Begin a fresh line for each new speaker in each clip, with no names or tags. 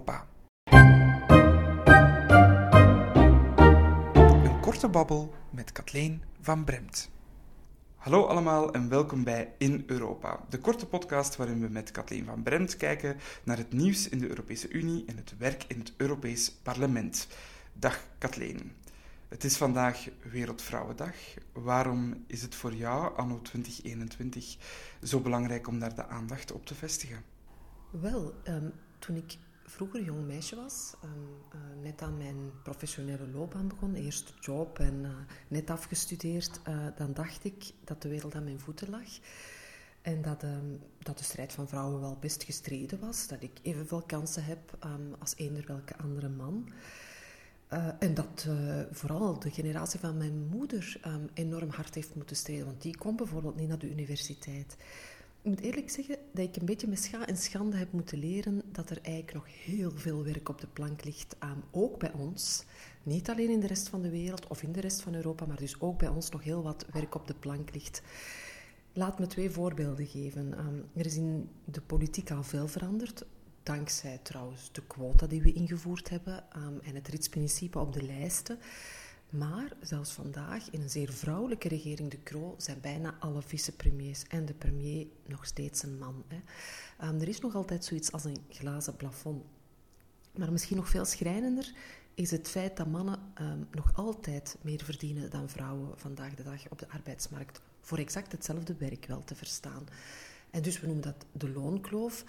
Europa. Een korte babbel met Kathleen van Bremt. Hallo allemaal en welkom bij In Europa, de korte podcast waarin we met Kathleen van Bremt kijken naar het nieuws in de Europese Unie en het werk in het Europees Parlement. Dag Kathleen. Het is vandaag Wereldvrouwendag. Waarom is het voor jou, anno 2021, zo belangrijk om daar de aandacht op te vestigen?
Wel, ehm, toen ik vroeger jong meisje was, um, uh, net aan mijn professionele loopbaan begon, eerste job en uh, net afgestudeerd, uh, dan dacht ik dat de wereld aan mijn voeten lag. En dat, um, dat de strijd van vrouwen wel best gestreden was, dat ik evenveel kansen heb als eender welke andere man. En dat vooral de generatie van mijn moeder um, enorm hard heeft moeten strijden. Want die kon bijvoorbeeld niet naar de universiteit. Ik moet eerlijk zeggen dat ik een beetje met scha en schande heb moeten leren dat er eigenlijk nog heel veel werk op de plank ligt. Ook bij ons. Niet alleen in de rest van de wereld of in de rest van Europa, maar dus ook bij ons nog heel wat werk op de plank ligt. Laat me twee voorbeelden geven. Um, er is in de politiek al veel veranderd. Dankzij trouwens de quota die we ingevoerd hebben um, en het ritsprincipe op de lijsten. Maar zelfs vandaag, in een zeer vrouwelijke regering, de Croo, zijn bijna alle vicepremiers en de premier nog steeds een man. Hè. Um, er is nog altijd zoiets als een glazen plafond. Maar misschien nog veel schrijnender is het feit dat mannen um, nog altijd meer verdienen dan vrouwen vandaag de dag op de arbeidsmarkt. Voor exact hetzelfde werk wel te verstaan. En dus we noemen dat de loonkloof.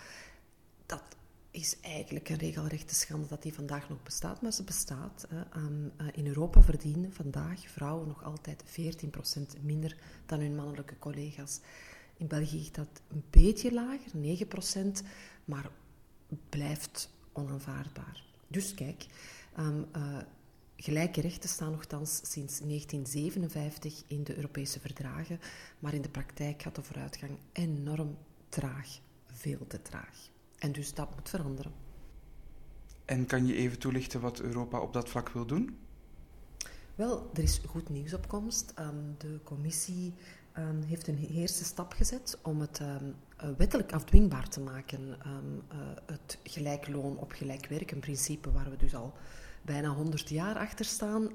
Dat is eigenlijk een regelrechte schande dat die vandaag nog bestaat, maar ze bestaat. Uh, in Europa verdienen vandaag vrouwen nog altijd 14% minder dan hun mannelijke collega's. In België is dat een beetje lager, 9%, maar blijft onaanvaardbaar. Dus kijk, um, uh, gelijke rechten staan nogthans sinds 1957 in de Europese verdragen, maar in de praktijk gaat de vooruitgang enorm traag, veel te traag. En dus dat moet veranderen.
En kan je even toelichten wat Europa op dat vlak wil doen?
Wel, er is goed nieuws op komst. Um, de commissie um, heeft een eerste stap gezet om het um, wettelijk afdwingbaar te maken. Uh, het gelijk loon op gelijk werk, een principe waar we dus al bijna 100 jaar achter staan.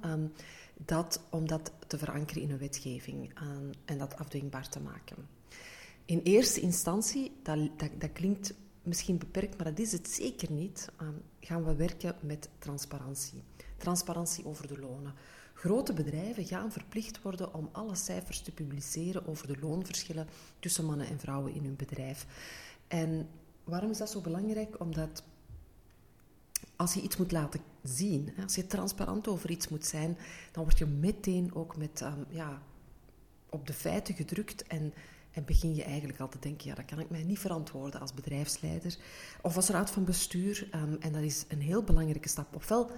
dat, om dat te verankeren in een wetgeving en dat afdwingbaar te maken. In eerste instantie, dat, dat, dat klinkt misschien beperkt, maar dat is het zeker niet, um, gaan we werken met transparantie. Transparantie over de lonen. Grote bedrijven gaan verplicht worden om alle cijfers te publiceren over de loonverschillen tussen mannen en vrouwen in hun bedrijf. En waarom is dat zo belangrijk? Omdat als je iets moet laten zien, als je transparant over iets moet zijn, dan word je meteen ook met, um, ja, op de feiten gedrukt en en begin je eigenlijk al te denken, ja, dat kan ik mij niet verantwoorden als bedrijfsleider of als raad van bestuur. Um, en dat is een heel belangrijke stap. Ofwel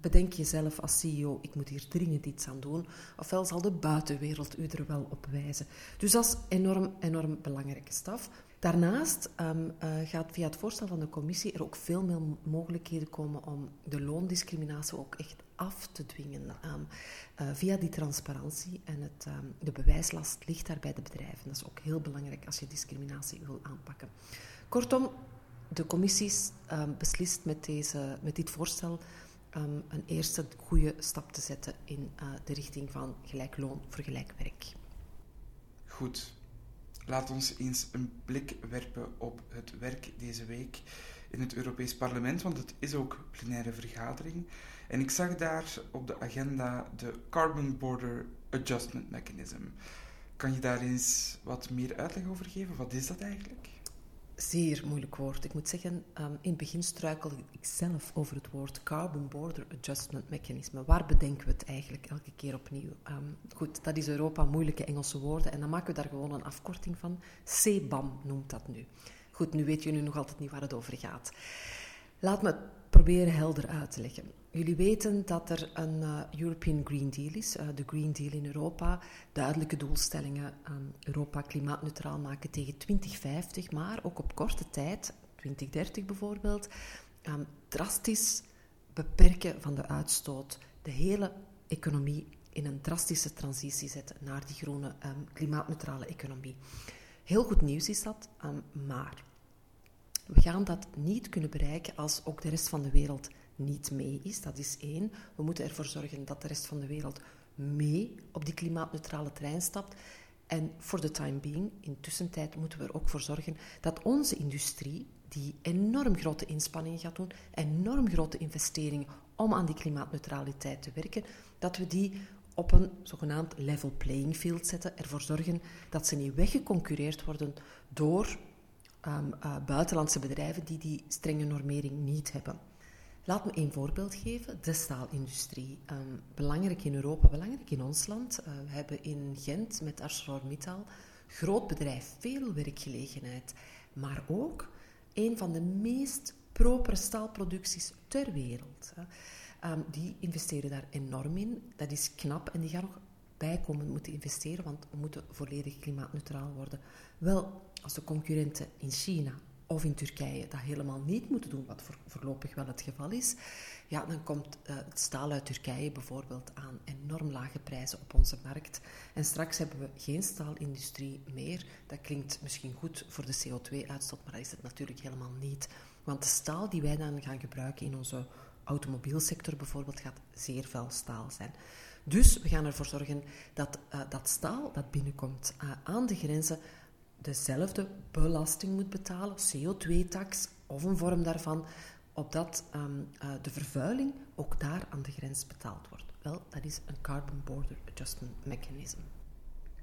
bedenk je zelf als CEO, ik moet hier dringend iets aan doen. Ofwel zal de buitenwereld u er wel op wijzen. Dus dat is enorm, enorm belangrijke stap. Daarnaast um, uh, gaat via het voorstel van de commissie er ook veel meer mogelijkheden komen om de loondiscriminatie ook echt af te dwingen. Um, uh, via die transparantie en het, um, de bewijslast ligt daar bij de bedrijven. Dat is ook heel belangrijk als je discriminatie wil aanpakken. Kortom, de commissie beslist met, deze, met dit voorstel een eerste goede stap te zetten in uh, de richting van gelijk loon voor gelijk werk.
Goed, Laat ons eens een blik werpen op het werk deze week in het Europees Parlement, want het is ook plenaire vergadering. En ik zag daar op de agenda de Carbon Border Adjustment Mechanism. Kan je daar eens wat meer uitleg over geven? Wat is dat eigenlijk?
zeer moeilijk woord. Ik moet zeggen, um, in het begin struikelde ik zelf over het woord Carbon Border Adjustment Mechanism. Waar bedenken we het eigenlijk elke keer opnieuw? Um, goed, dat is Europa, moeilijke Engelse woorden. En dan maken we daar gewoon een afkorting van. CBAM noemt dat nu. Goed, nu weet je nu nog altijd niet waar het over gaat. Laat me het proberen helder uit te leggen. Jullie weten dat er een uh, European Green Deal is, uh, de Green Deal in Europa. Duidelijke doelstellingen, um, Europa klimaatneutraal maken tegen 2050, maar ook op korte tijd, 2030 bijvoorbeeld, um, drastisch beperken van de uitstoot. De hele economie in een drastische transitie zetten naar die groene um, klimaatneutrale economie. Heel goed nieuws is dat, maar we gaan dat niet kunnen bereiken als ook de rest van de wereld niet mee is. Dat is één. We moeten ervoor zorgen dat de rest van de wereld mee op die klimaatneutrale trein stapt. En voor de time being, in tussentijd, moeten we er ook voor zorgen dat onze industrie, die enorm grote inspanningen gaat doen, enorm grote investeringen om aan die klimaatneutraliteit te werken, dat we die op een zogenaamd level playing field zetten, ervoor zorgen dat ze niet weggeconcureerd worden door um, uh, buitenlandse bedrijven die die strenge normering niet hebben. Laat me één voorbeeld geven. De staalindustrie. Um, belangrijk in Europa, belangrijk in ons land. Uh, we hebben in Gent met ArcelorMittal, groot bedrijf, veel werkgelegenheid. Maar ook een van de meest propere staalproducties ter wereld. Um, die investeren daar enorm in. Dat is knap en die gaan nog bijkomend moeten investeren, want we moeten volledig klimaatneutraal worden. Wel, als de concurrenten in China of in Turkije dat helemaal niet moeten doen, wat voorlopig wel het geval is, ja, dan komt uh, het staal uit Turkije bijvoorbeeld aan enorm lage prijzen op onze markt. En straks hebben we geen staalindustrie meer. Dat klinkt misschien goed voor de CO2-uitstoot, maar dat is het natuurlijk helemaal niet. Want de staal die wij dan gaan gebruiken in onze automobielsector bijvoorbeeld gaat zeer vuil staal zijn. Dus we gaan ervoor zorgen dat uh, dat staal dat binnenkomt uh, aan de grenzen dezelfde belasting moet betalen, CO2-tax of een vorm daarvan, opdat um, de vervuiling ook daar aan de grens betaald wordt. Wel, dat is een Carbon Border Adjustment Mechanism.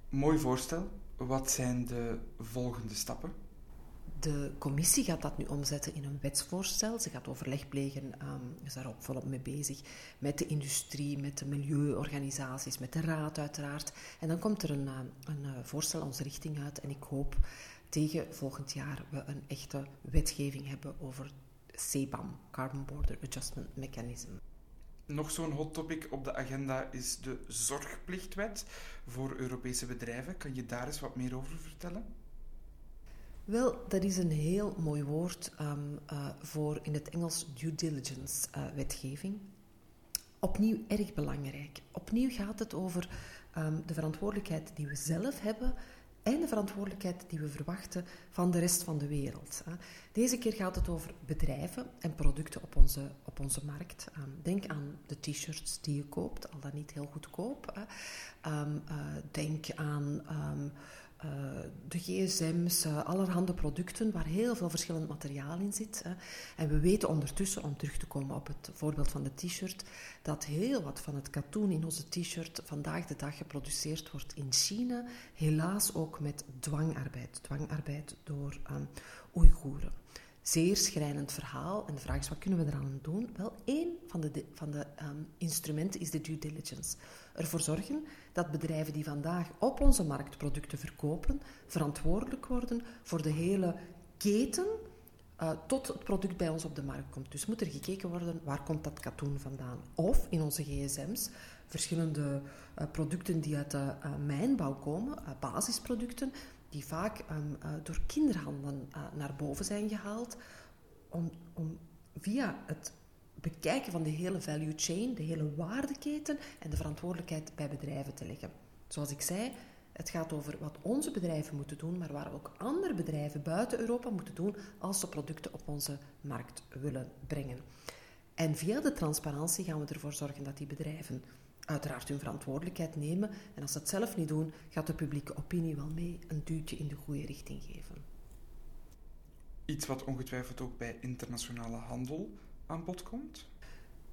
Mooi voorstel. Wat zijn de volgende stappen?
De commissie gaat dat nu omzetten in een wetsvoorstel. Ze gaat overleg plegen, um, is daar ook volop mee bezig, met de industrie, met de milieuorganisaties, met de raad uiteraard. En dan komt er een, uh, een uh, voorstel onze richting uit en ik hoop tegen volgend jaar we een echte wetgeving hebben over CBAM, Carbon Border Adjustment Mechanism.
Nog zo'n hot topic op de agenda is de zorgplichtwet voor Europese bedrijven. Kan je daar eens wat meer over vertellen?
Wel, dat is een heel mooi woord um, uh, voor in het Engels due diligence uh, wetgeving. Opnieuw erg belangrijk. Opnieuw gaat het over um, de verantwoordelijkheid die we zelf hebben en de verantwoordelijkheid die we verwachten van de rest van de wereld. Deze keer gaat het over bedrijven en producten op onze, op onze markt. Um, denk aan de t-shirts die je koopt, al dan niet heel goedkoop. Uh, denk aan uh, de gsm's, uh, allerhande producten waar heel veel verschillend materiaal in zit. Hè. En we weten ondertussen, om terug te komen op het voorbeeld van de t-shirt, dat heel wat van het katoen in onze t-shirt vandaag de dag geproduceerd wordt in China, helaas ook met dwangarbeid. Dwangarbeid door um, Oeigoeren. Zeer schrijnend verhaal. En de vraag is, wat kunnen we eraan doen? Wel, één van de, van de um, instrumenten is de due diligence. Ervoor zorgen dat bedrijven die vandaag op onze markt producten verkopen, verantwoordelijk worden voor de hele keten uh, tot het product bij ons op de markt komt. Dus moet er gekeken worden waar komt dat katoen vandaan. Of in onze gsm's verschillende uh, producten die uit de uh, mijnbouw komen, basisproducten, die vaak um, door kinderhanden naar boven zijn gehaald, om, om via het bekijken van de hele value chain, de hele waardeketen en de verantwoordelijkheid bij bedrijven te leggen. Zoals ik zei, het gaat over wat onze bedrijven moeten doen, maar waar ook andere bedrijven buiten Europa moeten doen als ze producten op onze markt willen brengen. En via de transparantie gaan we ervoor zorgen dat die bedrijven uiteraard hun verantwoordelijkheid nemen. En als ze het zelf niet doen, gaat de publieke opinie wel mee een duwtje in de goede richting geven.
Iets wat ongetwijfeld ook bij internationale handel aan bod komt?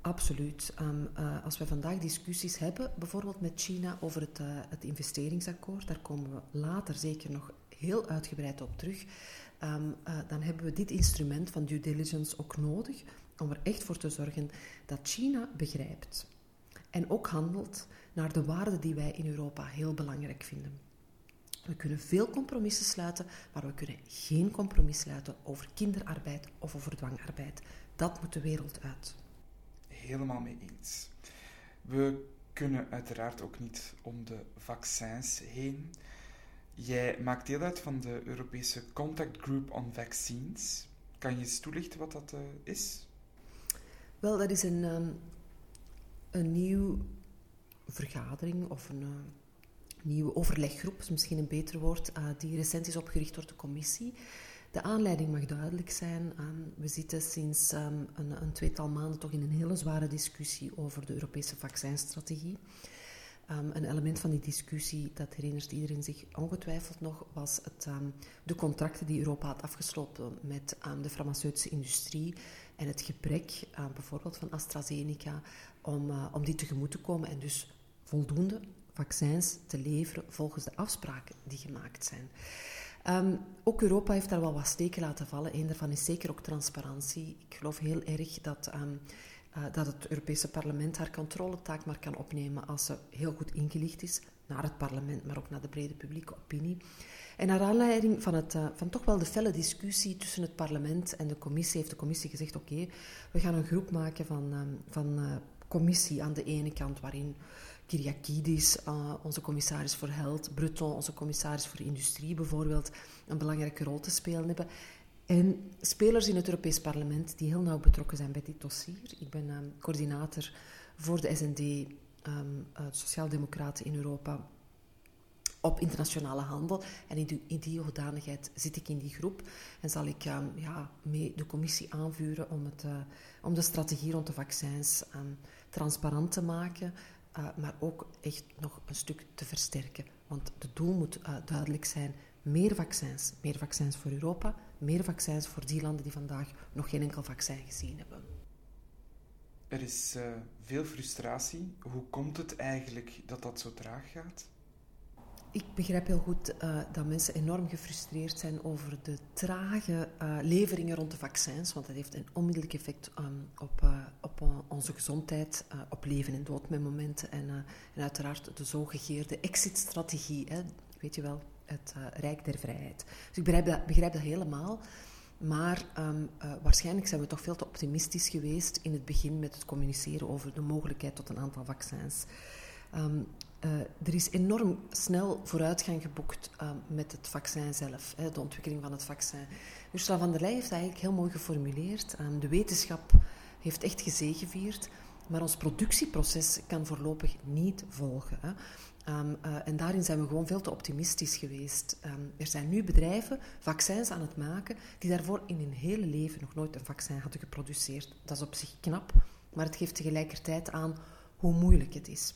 Absoluut. Um, uh, als we vandaag discussies hebben, bijvoorbeeld met China over het, uh, het investeringsakkoord, daar komen we later zeker nog heel uitgebreid op terug. Um, uh, dan hebben we dit instrument van due diligence ook nodig om er echt voor te zorgen dat China begrijpt en ook handelt naar de waarden die wij in Europa heel belangrijk vinden. We kunnen veel compromissen sluiten, maar we kunnen geen compromis sluiten over kinderarbeid of over dwangarbeid. Dat moet de wereld uit.
Helemaal mee eens. We kunnen uiteraard ook niet om de vaccins heen. Jij maakt deel uit van de Europese Contact Group on Vaccines. Kan je eens toelichten wat dat uh, is?
Wel, dat is een, um, een nieuwe vergadering of een uh, nieuwe overleggroep, is misschien een beter woord, uh, die recent is opgericht door de commissie De aanleiding mag duidelijk zijn. Ehm, we zitten sinds ehm, een, een, tweetal maanden toch in een hele zware discussie over de Europese vaccinstrategie. Um, een element van die discussie, dat herinnert iedereen zich ongetwijfeld nog, was het, de contracten die Europa had afgesloten met de farmaceutische industrie en het gebrek, bijvoorbeeld van AstraZeneca, om, uh, om die tegemoet te komen en dus voldoende vaccins te leveren volgens de afspraken die gemaakt zijn. Um, ook Europa heeft daar wel wat steken laten vallen. Een daarvan is zeker ook transparantie. Ik geloof heel erg dat, um, uh, dat het Europese parlement haar controletaak maar kan opnemen als ze heel goed ingelicht is naar het parlement, maar ook naar de brede publieke opinie. En naar aanleiding van, het, uh, van toch wel de felle discussie tussen het parlement en de commissie, heeft de commissie gezegd: oké, we gaan een groep maken van, um, van commissie aan de ene kant, waarin Kyriakidis, uh, onze commissaris voor Health, Breton, onze commissaris voor Industrie bijvoorbeeld, een belangrijke rol te spelen hebben. En spelers in het Europees Parlement die heel nauw betrokken zijn bij dit dossier. Ik ben um, coördinator voor de SND, um, uh, Sociaaldemocraten in Europa, op internationale handel. En in die, in hoedanigheid zit ik in die groep en zal ik um, ja, mee de commissie aanvuren om, het, uh, om de strategie rond de vaccins um, transparant te maken, uh, maar ook echt nog een stuk te versterken. Want het doel moet uh, duidelijk zijn: meer vaccins. Meer vaccins voor Europa, meer vaccins voor die landen die vandaag nog geen enkel vaccin gezien hebben.
Er is veel frustratie. Hoe komt het eigenlijk dat dat zo traag gaat?
Ik begrijp heel goed uh, dat mensen enorm gefrustreerd zijn over de trage uh, leveringen rond de vaccins, want dat heeft een onmiddellijk effect um, op, uh, op onze gezondheid, op leven en dood met momenten en, en uiteraard de zogegeerde exit-strategie, weet je wel, het Rijk der Vrijheid. Dus ik begrijp dat, helemaal. Maar um, waarschijnlijk zijn we toch veel te optimistisch geweest in het begin met het communiceren over de mogelijkheid tot een aantal vaccins. Um, uh, er is enorm snel vooruitgang geboekt uh, met het vaccin zelf, hè, de ontwikkeling van het vaccin. Ursula van der Leyen heeft dat eigenlijk heel mooi geformuleerd. Um, de wetenschap heeft echt gezegevierd, maar ons productieproces kan voorlopig niet volgen. Hè. Uh, en daarin zijn we gewoon veel te optimistisch geweest. Um, er zijn nu bedrijven vaccins aan het maken die daarvoor in hun hele leven nog nooit een vaccin hadden geproduceerd. Dat is op zich knap, maar het geeft tegelijkertijd aan hoe moeilijk het is.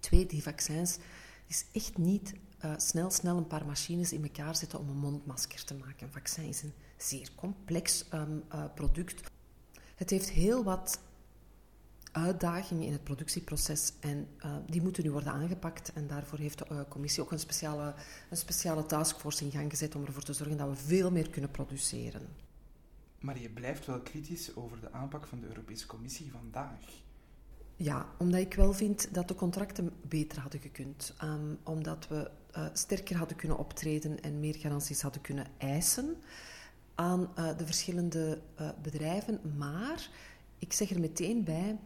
Twee, die vaccins, is echt niet uh, snel, snel een paar machines in elkaar zetten om een mondmasker te maken. Een vaccin is een zeer complex um, uh, product. Het heeft heel wat uitdagingen in het productieproces en uh, die moeten nu worden aangepakt. En daarvoor heeft de commissie ook een speciale, een speciale taskforce in gang gezet om ervoor te zorgen dat we veel meer kunnen produceren.
Maar je blijft wel kritisch over de aanpak van de Europese Commissie vandaag.
Ja, omdat ik wel vind dat de contracten beter hadden gekund. Um, omdat we uh, sterker hadden kunnen optreden en meer garanties hadden kunnen eisen aan uh, de verschillende uh, bedrijven. Maar ik zeg er meteen bij,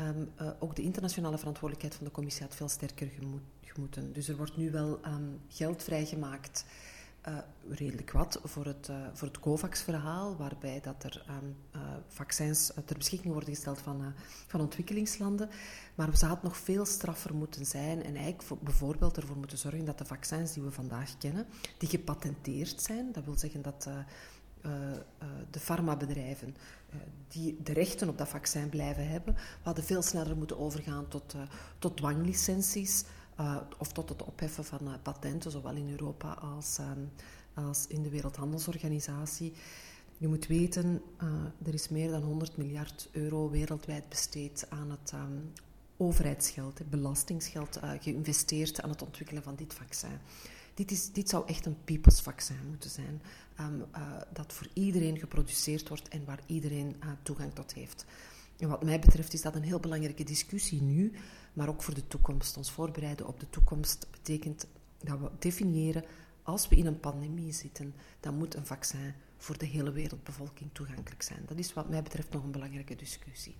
um, ook de internationale verantwoordelijkheid van de commissie had veel sterker gemoet, gemoeten. Dus er wordt nu wel um, geld vrijgemaakt uh, redelijk wat voor het, uh, voor het COVAX-verhaal, waarbij dat er um, uh, vaccins ter beschikking worden gesteld van, van ontwikkelingslanden. Maar ze had nog veel straffer moeten zijn en eigenlijk voor, bijvoorbeeld ervoor moeten zorgen dat de vaccins die we vandaag kennen, die gepatenteerd zijn, dat wil zeggen dat de farmabedrijven die de rechten op dat vaccin blijven hebben, we hadden veel sneller moeten overgaan tot, tot dwanglicenties, uh, of tot het opheffen van uh, patenten, zowel in Europa als, um, als in de Wereldhandelsorganisatie. Je moet weten, uh, er is meer dan 100 miljard euro wereldwijd besteed aan het um, overheidsgeld, belastingsgeld, geïnvesteerd aan het ontwikkelen van dit vaccin. Dit, is, dit zou echt een people's vaccin moeten zijn, um, dat voor iedereen geproduceerd wordt en waar iedereen toegang tot heeft. En wat mij betreft is dat een heel belangrijke discussie nu, maar ook voor de toekomst. Ons voorbereiden op de toekomst betekent dat we definiëren, als we in een pandemie zitten, dan moet een vaccin voor de hele wereldbevolking toegankelijk zijn. Dat is wat mij betreft nog een belangrijke discussie.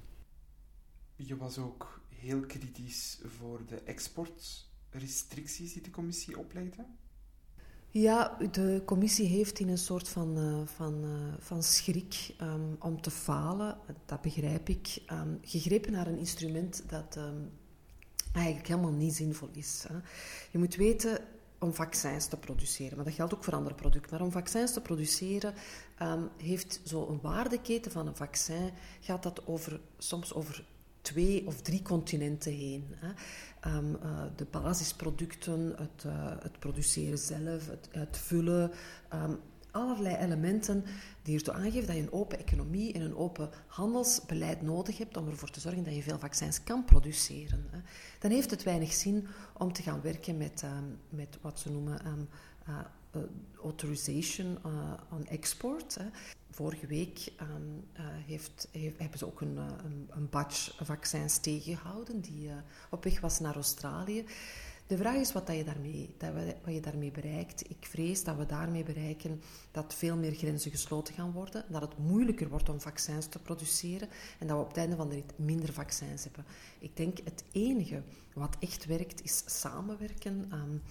Je was ook heel kritisch voor de exportrestricties die de commissie oplegde.
Ja, de commissie heeft in een soort van, uh, van, uh, van schrik um, om te falen, dat begrijp ik, um, gegrepen naar een instrument dat um, eigenlijk helemaal niet zinvol is. Hè. Je moet weten, om vaccins te produceren. Maar dat geldt ook voor andere producten. Maar om vaccins te produceren ehm, heeft zo'n waardeketen van een vaccin... gaat dat over, soms over twee of drie continenten heen. Hè. Um, uh, de basisproducten, het, uh, het produceren zelf, het, het vullen... Um, allerlei elementen die ertoe aangeven dat je een open economie en een open handelsbeleid nodig hebt om ervoor te zorgen dat je veel vaccins kan produceren. Dan heeft het weinig zin om te gaan werken met, um, met wat ze noemen uh, authorization uh, on export. Hè. Vorige week um, heeft, heeft, hebben ze ook een, een, een batch vaccins tegengehouden die op weg was naar Australië. De vraag is wat, dat je, daarmee, dat wat je daarmee bereikt. Ik vrees dat we daarmee bereiken dat veel meer grenzen gesloten gaan worden, dat het moeilijker wordt om vaccins te produceren en dat we op het einde van de rit minder vaccins hebben. Ik denk het enige wat echt werkt is samenwerken. Um,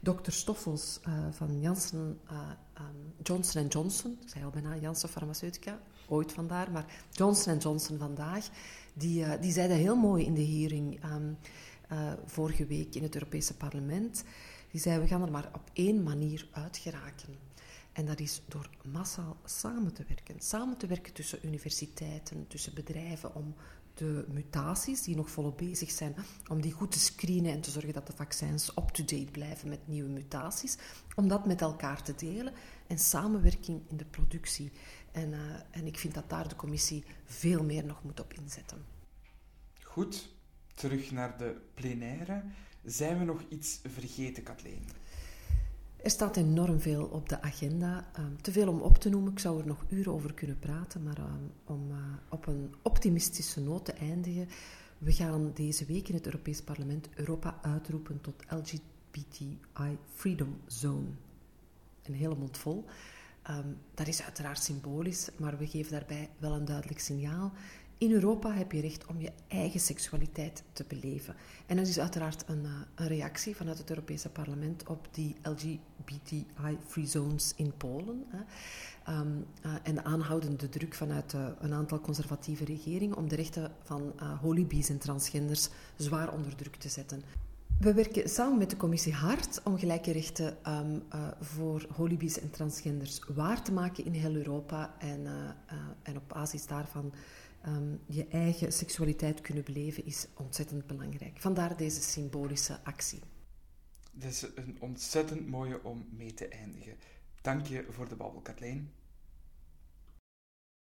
Dr. Stoffels uh, van Janssen, uh, um, Johnson Johnson, ik zei al bijna Janssen Farmaceutica, ooit vandaar, maar Johnson Johnson vandaag, die, uh, die zeiden heel mooi in de hearing... Um, uh, vorige week in het Europese parlement. Die zei, we gaan er maar op één manier uit geraken. En dat is door massaal samen te werken. Samen te werken tussen universiteiten, tussen bedrijven, om de mutaties die nog volop bezig zijn, om die goed te screenen en te zorgen dat de vaccins up-to-date blijven met nieuwe mutaties, om dat met elkaar te delen en samenwerking in de productie. En, uh, en ik vind dat daar de commissie veel meer nog moet op inzetten.
Goed, terug naar de plenaire. Zijn we nog iets vergeten, Kathleen?
Er staat enorm veel op de agenda. Um, te veel om op te noemen. Ik zou er nog uren over kunnen praten. Maar um, om uh, op een optimistische noot te eindigen. We gaan deze week in het Europees Parlement Europa uitroepen tot LGBTI Freedom Zone. Een hele mond vol. Um, dat is uiteraard symbolisch, maar we geven daarbij wel een duidelijk signaal. In Europa heb je recht om je eigen seksualiteit te beleven. En dat is uiteraard een, uh, een reactie vanuit het Europese parlement op die LGBTI-free zones in Polen. Hè. Um, uh, en de aanhoudende druk vanuit uh, een aantal conservatieve regeringen om de rechten van holibies en transgenders zwaar onder druk te zetten. We werken samen met de commissie hard om gelijke rechten uh, voor holibies en transgenders waar te maken in heel Europa. En, en op basis daarvan um, je eigen seksualiteit kunnen beleven is ontzettend belangrijk. Vandaar deze symbolische actie.
Het is een ontzettend mooie om mee te eindigen. Dank je voor de babbel, Kathleen.